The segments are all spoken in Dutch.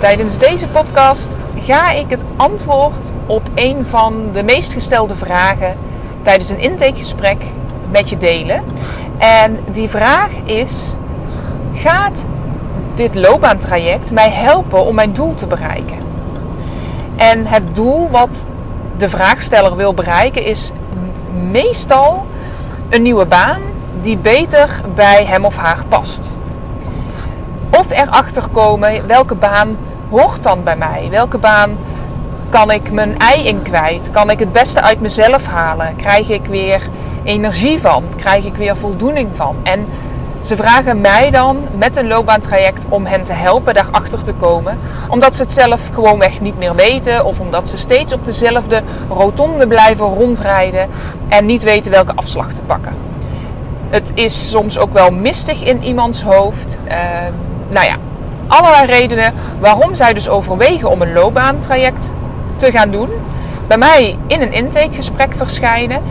Tijdens deze podcast ga ik het antwoord op een van de meest gestelde vragen tijdens een intakegesprek met je delen. En die vraag is: gaat dit loopbaantraject mij helpen om mijn doel te bereiken? En het doel wat de vraagsteller wil bereiken is meestal een nieuwe baan die beter bij hem of haar past. Of erachter komen welke baan hoort dan bij mij? Welke baan kan ik mijn ei in kwijt? Kan ik het beste uit mezelf halen? Krijg ik weer energie van? Krijg ik weer voldoening van? En ze vragen mij dan met een loopbaantraject om hen te helpen daarachter te komen. Omdat ze het zelf gewoonweg niet meer weten. Of omdat ze steeds op dezelfde rotonde blijven rondrijden. En niet weten welke afslag te pakken. Het is soms ook wel mistig in iemands hoofd. Uh, nou ja, allerlei redenen waarom zij dus overwegen om een loopbaantraject te gaan doen. Bij mij in een intakegesprek verschijnen.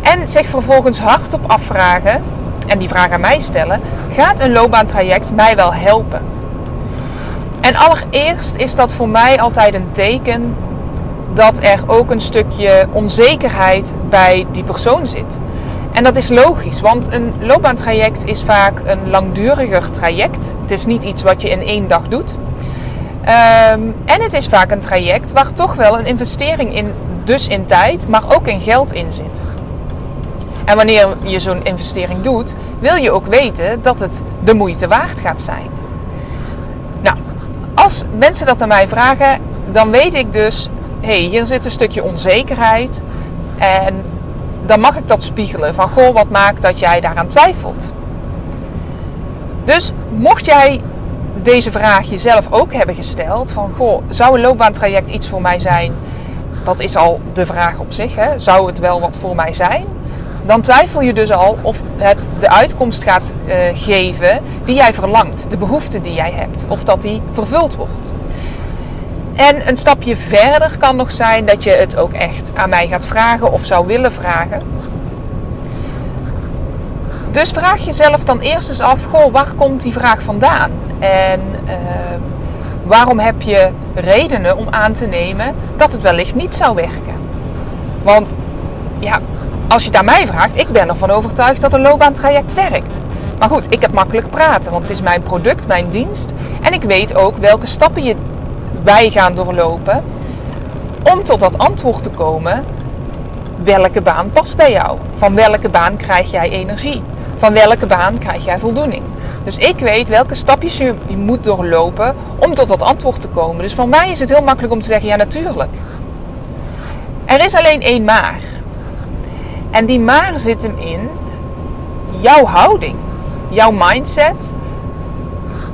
En zich vervolgens hardop afvragen, en die vraag aan mij stellen: gaat een loopbaantraject mij wel helpen? En allereerst is dat voor mij altijd een teken dat er ook een stukje onzekerheid bij die persoon zit. En dat is logisch, want een loopbaantraject is vaak een langduriger traject. Het is niet iets wat je in één dag doet. Ehm, en het is vaak een traject waar toch wel een investering in, dus in tijd, maar ook in geld in zit. En wanneer je zo'n investering doet, wil je ook weten dat het de moeite waard gaat zijn. Nou, als mensen dat aan mij vragen, dan weet ik dus, hé, hey, hier zit een stukje onzekerheid. En dan mag ik dat spiegelen. Van goh, wat maakt dat jij daaraan twijfelt? Dus mocht jij deze vraag jezelf ook hebben gesteld: van goh, zou een loopbaantraject iets voor mij zijn? Dat is al de vraag op zich. Hè? Zou het wel wat voor mij zijn? Dan twijfel je dus al of het de uitkomst gaat uh, geven die jij verlangt, de behoefte die jij hebt, of dat die vervuld wordt. En een stapje verder kan nog zijn dat je het ook echt aan mij gaat vragen of zou willen vragen. Dus vraag jezelf dan eerst eens af: goh, waar komt die vraag vandaan? En uh, waarom heb je redenen om aan te nemen dat het wellicht niet zou werken? Want ja, als je het aan mij vraagt, ik ben ervan overtuigd dat een loopbaantraject werkt. Maar goed, ik heb makkelijk praten, want het is mijn product, mijn dienst. En ik weet ook welke stappen je wij gaan doorlopen om tot dat antwoord te komen. Welke baan past bij jou? Van welke baan krijg jij energie? Van welke baan krijg jij voldoening? Dus ik weet welke stapjes je moet doorlopen om tot dat antwoord te komen. Dus voor mij is het heel makkelijk om te zeggen: ja, natuurlijk. Er is alleen één maar. En die maar zit hem in jouw houding, jouw mindset.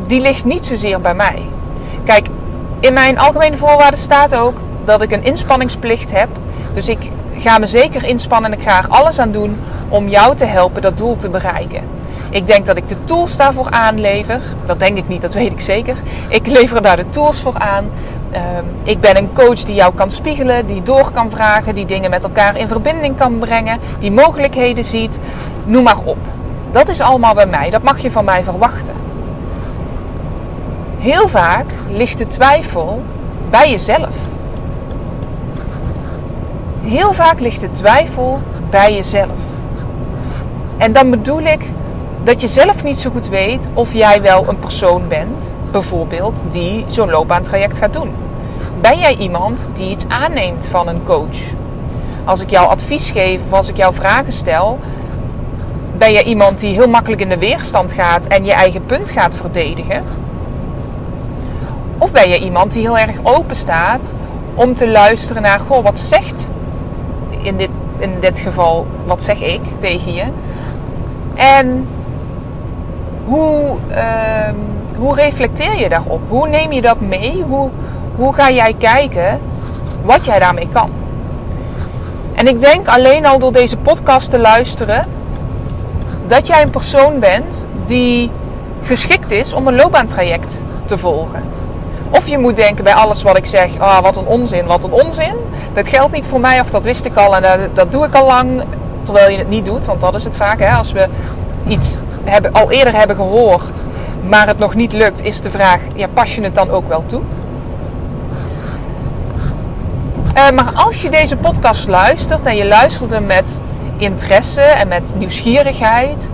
Die ligt niet zozeer bij mij. Kijk, in mijn algemene voorwaarden staat ook dat ik een inspanningsplicht heb. Dus ik ga me zeker inspannen en ik ga er alles aan doen om jou te helpen dat doel te bereiken. Ik denk dat ik de tools daarvoor aanlever. Dat denk ik niet, dat weet ik zeker. Ik lever daar de tools voor aan. Ehm, ik ben een coach die jou kan spiegelen, die door kan vragen, die dingen met elkaar in verbinding kan brengen, die mogelijkheden ziet. Noem maar op. Dat is allemaal bij mij. Dat mag je van mij verwachten. Heel vaak ligt de twijfel bij jezelf. Heel vaak ligt de twijfel bij jezelf. En dan bedoel ik dat je zelf niet zo goed weet of jij wel een persoon bent, bijvoorbeeld, die zo'n loopbaantraject gaat doen. Ben jij iemand die iets aanneemt van een coach? Als ik jou advies geef of als ik jou vragen stel, ben jij iemand die heel makkelijk in de weerstand gaat en je eigen punt gaat verdedigen? Of ben je iemand die heel erg open staat om te luisteren naar, goh, wat zegt in dit, in dit geval, wat zeg ik tegen je? En hoe, uh, hoe reflecteer je daarop? Hoe neem je dat mee? Hoe, hoe ga jij kijken wat jij daarmee kan? En ik denk alleen al door deze podcast te luisteren dat jij een persoon bent die geschikt is om een loopbaantraject te volgen. Of je moet denken bij alles wat ik zeg, ah, wat een onzin, wat een onzin. Dat geldt niet voor mij of dat wist ik al en dat, dat doe ik al lang. Terwijl je het niet doet, want dat is het vaak. Hè? Als we iets hebben, al eerder hebben gehoord, maar het nog niet lukt, is de vraag, ja, pas je het dan ook wel toe? Uh, maar als je deze podcast luistert en je luisterde met interesse en met nieuwsgierigheid,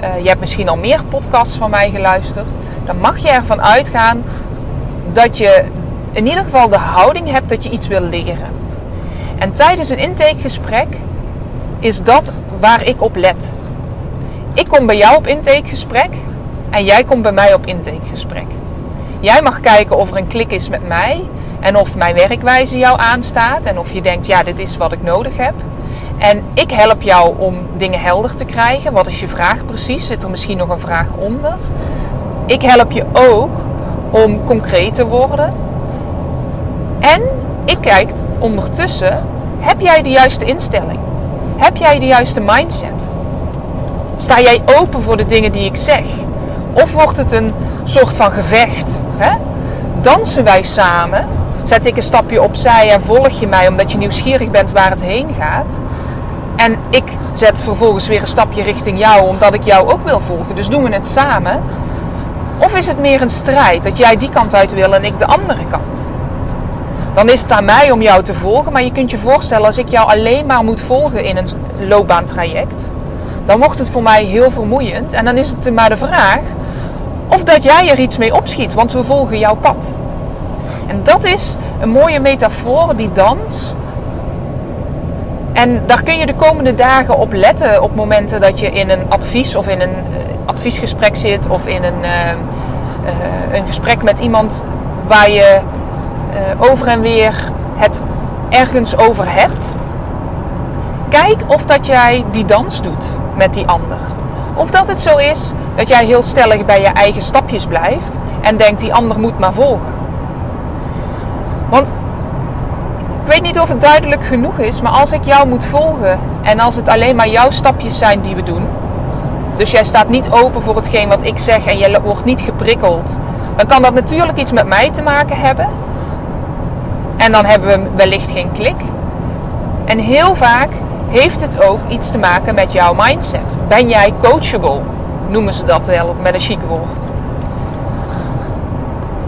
uh, je hebt misschien al meer podcasts van mij geluisterd, dan mag je ervan uitgaan dat je in ieder geval de houding hebt dat je iets wil leren. En tijdens een intakegesprek is dat waar ik op let. Ik kom bij jou op intakegesprek en jij komt bij mij op intakegesprek. Jij mag kijken of er een klik is met mij en of mijn werkwijze jou aanstaat en of je denkt, ja, dit is wat ik nodig heb. En ik help jou om dingen helder te krijgen. Wat is je vraag precies? Zit er misschien nog een vraag onder? Ik help je ook om concreet te worden. En ik kijk ondertussen, heb jij de juiste instelling? Heb jij de juiste mindset? Sta jij open voor de dingen die ik zeg? Of wordt het een soort van gevecht? Hè? Dansen wij samen? Zet ik een stapje opzij en volg je mij omdat je nieuwsgierig bent waar het heen gaat? En ik zet vervolgens weer een stapje richting jou omdat ik jou ook wil volgen. Dus doen we het samen. Of is het meer een strijd dat jij die kant uit wil en ik de andere kant? Dan is het aan mij om jou te volgen, maar je kunt je voorstellen als ik jou alleen maar moet volgen in een loopbaantraject, dan wordt het voor mij heel vermoeiend. En dan is het maar de vraag of dat jij er iets mee opschiet, want we volgen jouw pad. En dat is een mooie metafoor, die dans. En daar kun je de komende dagen op letten op momenten dat je in een advies of in een eh, adviesgesprek zit of in een, uh, een gesprek met iemand waar je over en weer het ergens over hebt. Kijk of dat jij die dans doet met die ander. Of dat het zo is dat jij heel stellig bij je eigen stapjes blijft en denkt die ander moet maar volgen. Want ik weet niet of het duidelijk genoeg is, maar als ik jou moet volgen en als het alleen maar jouw stapjes zijn die we doen, dus jij staat niet open voor hetgeen wat ik zeg en je wordt niet geprikkeld, dan kan dat natuurlijk iets met mij te maken hebben. En dan hebben we wellicht geen klik. En heel vaak heeft het ook iets te maken met jouw mindset. Ben jij coachable? Noemen ze dat wel met een chic woord.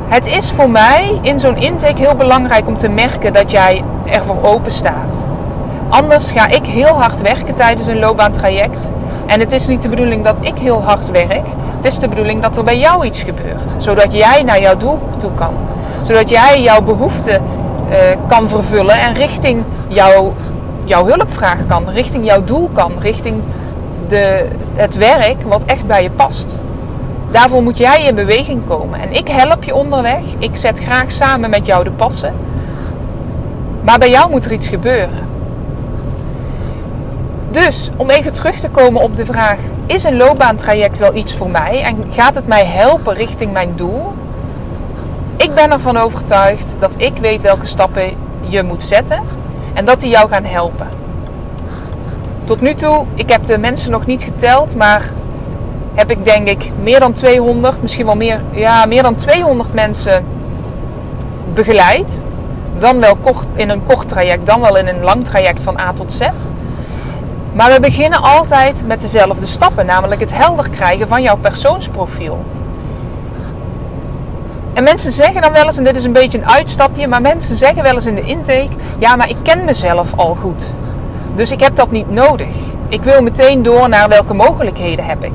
Het is voor mij in zo'n intake heel belangrijk om te merken dat jij ervoor open staat. Anders ga ik heel hard werken tijdens een loopbaantraject. En het is niet de bedoeling dat ik heel hard werk. Het is de bedoeling dat er bij jou iets gebeurt. Zodat jij naar jouw doel toe kan. Zodat jij jouw behoeften uh, kan vervullen en richting jouw, jouw hulpvraag kan. Richting jouw doel kan. Richting de, het werk wat echt bij je past. Daarvoor moet jij in beweging komen. En ik help je onderweg. Ik zet graag samen met jou de passen. Maar bij jou moet er iets gebeuren. Dus om even terug te komen op de vraag: is een loopbaantraject wel iets voor mij en gaat het mij helpen richting mijn doel? Ik ben ervan overtuigd dat ik weet welke stappen je moet zetten en dat die jou gaan helpen. Tot nu toe, ik heb de mensen nog niet geteld, maar heb ik denk ik meer dan 200, misschien wel meer, ja, meer dan 200 mensen begeleid. Dan wel kort, in een kort traject, dan wel in een lang traject van A tot Z. Maar we beginnen altijd met dezelfde stappen, namelijk het helder krijgen van jouw persoonsprofiel. En mensen zeggen dan wel eens, en dit is een beetje een uitstapje, maar mensen zeggen wel eens in de intake: ja, maar ik ken mezelf al goed. Dus ik heb dat niet nodig. Ik wil meteen door naar welke mogelijkheden heb ik.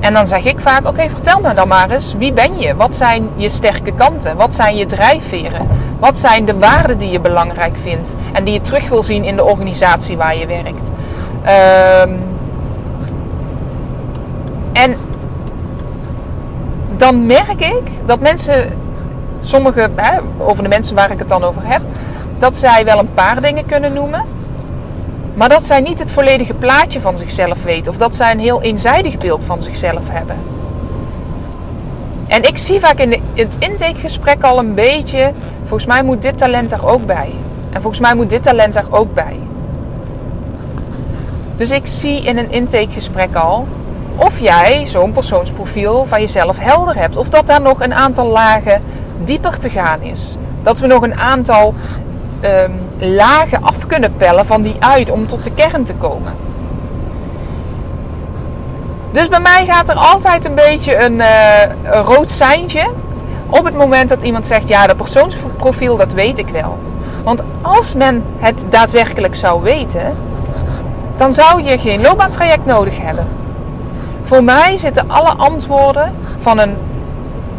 En dan zeg ik vaak: oké, vertel me dan maar eens, wie ben je? Wat zijn je sterke kanten? Wat zijn je drijfveren? Wat zijn de waarden die je belangrijk vindt en die je terug wil zien in de organisatie waar je werkt? Um, en dan merk ik dat mensen, sommige, hè, over de mensen waar ik het dan over heb, dat zij wel een paar dingen kunnen noemen. Maar dat zij niet het volledige plaatje van zichzelf weten. Of dat zij een heel eenzijdig beeld van zichzelf hebben. En ik zie vaak in het intakegesprek al een beetje, volgens mij moet dit talent er ook bij. En volgens mij moet dit talent er ook bij. Dus ik zie in een intakegesprek al of jij zo'n persoonsprofiel van jezelf helder hebt. Of dat daar nog een aantal lagen dieper te gaan is. Dat we nog een aantal um, lagen af kunnen pellen van die uit om tot de kern te komen. Dus bij mij gaat er altijd een beetje een, uh, een rood seintje op het moment dat iemand zegt: Ja, dat persoonsprofiel, dat weet ik wel. Want als men het daadwerkelijk zou weten, dan zou je geen loopbaantraject nodig hebben. Voor mij zitten alle antwoorden van een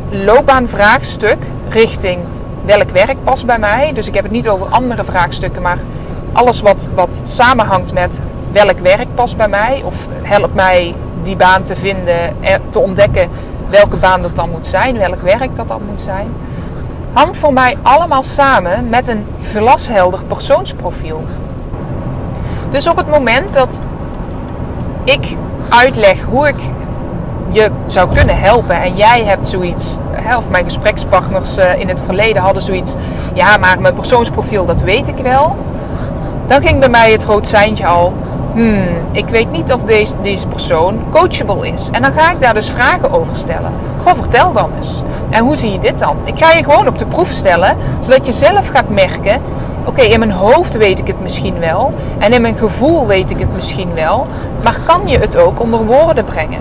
loopbaanvraagstuk richting welk werk past bij mij. Dus ik heb het niet over andere vraagstukken, maar alles wat, wat samenhangt met welk werk past bij mij. Of helpt mij die baan te vinden, te ontdekken welke baan dat dan moet zijn, welk werk dat dan moet zijn. Hangt voor mij allemaal samen met een glashelder persoonsprofiel. Dus op het moment dat ik uitleg hoe ik je zou kunnen helpen en jij hebt zoiets, of mijn gesprekspartners eh, in het verleden hadden zoiets, ja, maar mijn persoonsprofiel, dat weet ik wel. Dan ging bij mij het rood seintje al, hmm, ik weet niet of deze, persoon coachable is. En dan ga ik daar dus vragen over stellen. Goh, vertel dan eens. En hoe zie je dit dan? Ik ga je gewoon op de proef stellen, zodat je zelf gaat merken, oké, in mijn hoofd weet ik het misschien wel. En in mijn gevoel weet ik het misschien wel. Maar kan je het ook onder woorden brengen?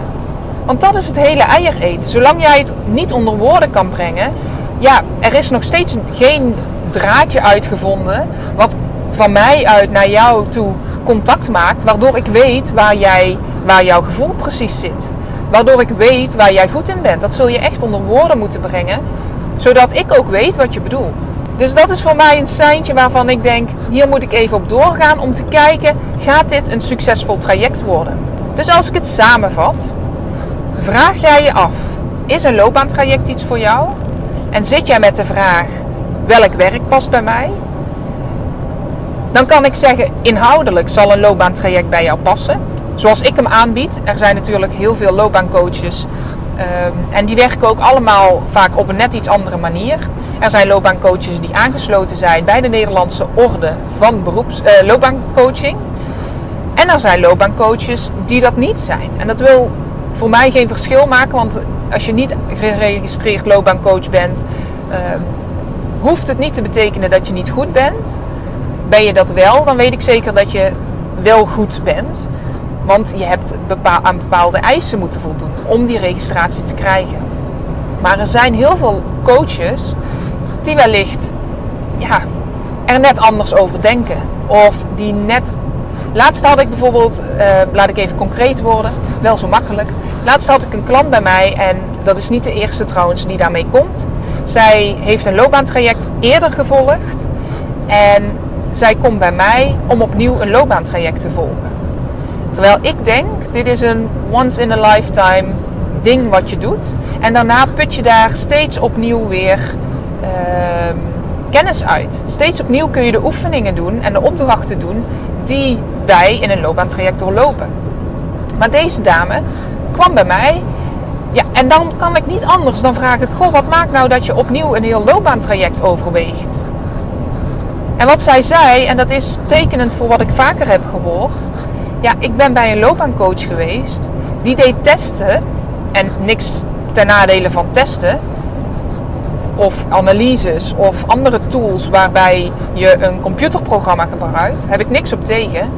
Want dat is het hele eier eten. Zolang jij het niet onder woorden kan brengen, ja, er is nog steeds geen draadje uitgevonden wat van mij uit naar jou toe contact maakt, waardoor ik weet waar, jij, waar jouw gevoel precies zit. Waardoor ik weet waar jij goed in bent. Dat zul je echt onder woorden moeten brengen, zodat ik ook weet wat je bedoelt. Dus dat is voor mij een seintje waarvan ik denk, hier moet ik even op doorgaan om te kijken, gaat dit een succesvol traject worden? Dus als ik het samenvat, vraag jij je af, is een loopbaantraject iets voor jou? En zit jij met de vraag, welk werk past bij mij? Dan kan ik zeggen, inhoudelijk zal een loopbaantraject bij jou passen. Zoals ik hem aanbied. Er zijn natuurlijk heel veel loopbaancoaches. Um, en die werken ook allemaal vaak op een net iets andere manier. Er zijn loopbaancoaches die aangesloten zijn bij de Nederlandse orde van beroeps, uh, loopbaancoaching. En er zijn loopbaancoaches die dat niet zijn. En dat wil voor mij geen verschil maken, want als je niet geregistreerd loopbaancoach bent, uh, hoeft het niet te betekenen dat je niet goed bent. Ben je dat wel, dan weet ik zeker dat je wel goed bent. Want je hebt aan bepaalde eisen moeten voldoen om die registratie te krijgen. Maar er zijn heel veel coaches die wellicht ja, er net anders over denken. Of die net. Laatst had ik bijvoorbeeld, uh, laat ik even concreet worden, wel zo makkelijk. Laatst had ik een klant bij mij en dat is niet de eerste trouwens die daarmee komt. Zij heeft een loopbaantraject eerder gevolgd en zij komt bij mij om opnieuw een loopbaantraject te volgen. Terwijl ik denk, dit is een once in a lifetime ding wat je doet. En daarna put je daar steeds opnieuw weer uh, kennis uit. Steeds opnieuw kun je de oefeningen doen en de opdrachten doen die wij in een loopbaantraject doorlopen. Maar deze dame kwam bij mij. Ja, en dan kan ik niet anders dan vraag ik: Goh, wat maakt nou dat je opnieuw een heel loopbaantraject overweegt? En wat zij zei, en dat is tekenend voor wat ik vaker heb gehoord. Ja, ik ben bij een loopbaancoach geweest. Die deed testen. En niks ten nadele van testen of analyses of andere tools waarbij je een computerprogramma gebruikt, heb ik niks op tegen.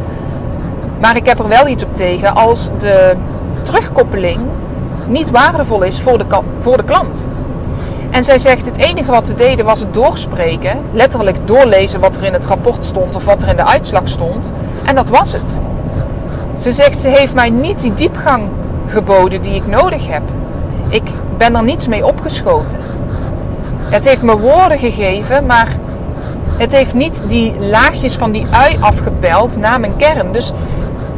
Maar ik heb er wel iets op tegen als de terugkoppeling niet waardevol is voor de, voor de klant. En zij zegt: het enige wat we deden was het doorspreken, letterlijk doorlezen wat er in het rapport stond of wat er in de uitslag stond. En dat was het. Ze zegt: ze heeft mij niet die diepgang geboden die ik nodig heb. Ik ben er niets mee opgeschoten. Het heeft me woorden gegeven, maar het heeft niet die laagjes van die ui afgepeld naar mijn kern. Dus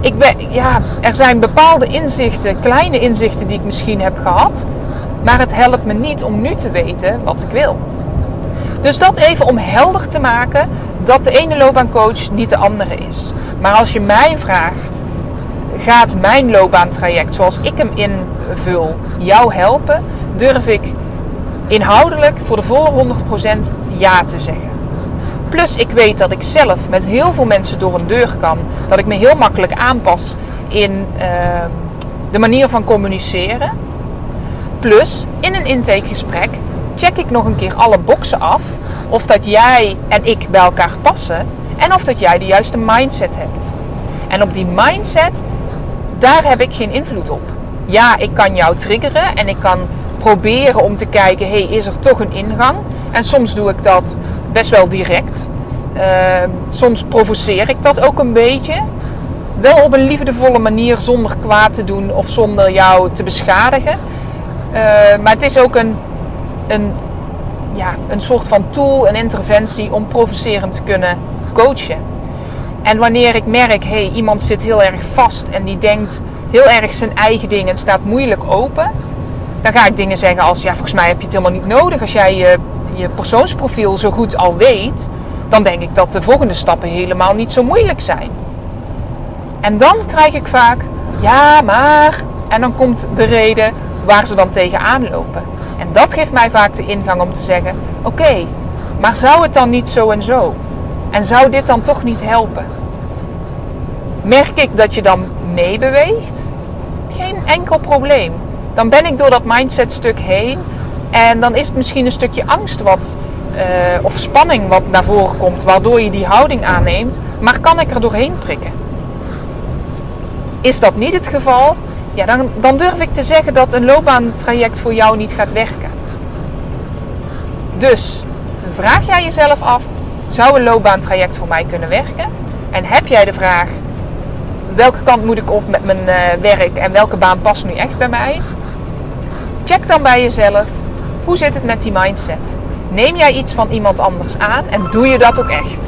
ik ben, ja, er zijn bepaalde inzichten, kleine inzichten die ik misschien heb gehad. Maar het helpt me niet om nu te weten wat ik wil. Dus dat even om helder te maken dat de ene loopbaancoach niet de andere is. Maar als je mij vraagt, gaat mijn loopbaantraject zoals ik hem invul jou helpen? durf ik inhoudelijk voor de volle 100% ja te zeggen. Plus ik weet dat ik zelf met heel veel mensen door een deur kan. Dat ik me heel makkelijk aanpas in ehm, de manier van communiceren. Plus in een intakegesprek check ik nog een keer alle boxen af. Of dat jij en ik bij elkaar passen. En of dat jij de juiste mindset hebt. En op die mindset, daar heb ik geen invloed op. Ja, ik kan jou triggeren en ik kan proberen om te kijken, hey, is er toch een ingang? En soms doe ik dat best wel direct. Ehm, soms provoceer ik dat ook een beetje. Wel op een liefdevolle manier, zonder kwaad te doen of zonder jou te beschadigen. Ehm, maar het is ook een, een, ja, een soort van tool, een interventie om provocerend te kunnen coachen. En wanneer ik merk, hé, hey, iemand zit heel erg vast en die denkt heel erg zijn eigen dingen en staat moeilijk open, dan ga ik dingen zeggen als, ja, volgens mij heb je het helemaal niet nodig. Als jij je, je persoonsprofiel zo goed al weet, dan denk ik dat de volgende stappen helemaal niet zo moeilijk zijn. En dan krijg ik vaak, ja, maar. En dan komt de reden waar ze dan tegenaan lopen. En dat geeft mij vaak de ingang om te zeggen: oké, maar zou het dan niet zo en zo? En zou dit dan toch niet helpen? Merk ik dat je dan meebeweegt? Geen enkel probleem. Dan ben ik door dat mindset stuk heen. En dan is het misschien een stukje angst wat, uh, of spanning wat naar voren komt, waardoor je die houding aanneemt. Maar kan ik er doorheen prikken? Is dat niet het geval? Ja, dan, durf ik te zeggen dat een loopbaantraject voor jou niet gaat werken. Dus vraag jij jezelf af: zou een loopbaantraject voor mij kunnen werken? En heb jij de vraag: welke kant moet ik op met mijn uh, werk en welke baan past nu echt bij mij? Check dan bij jezelf: hoe zit het met die mindset? Neem jij iets van iemand anders aan en doe je dat ook echt?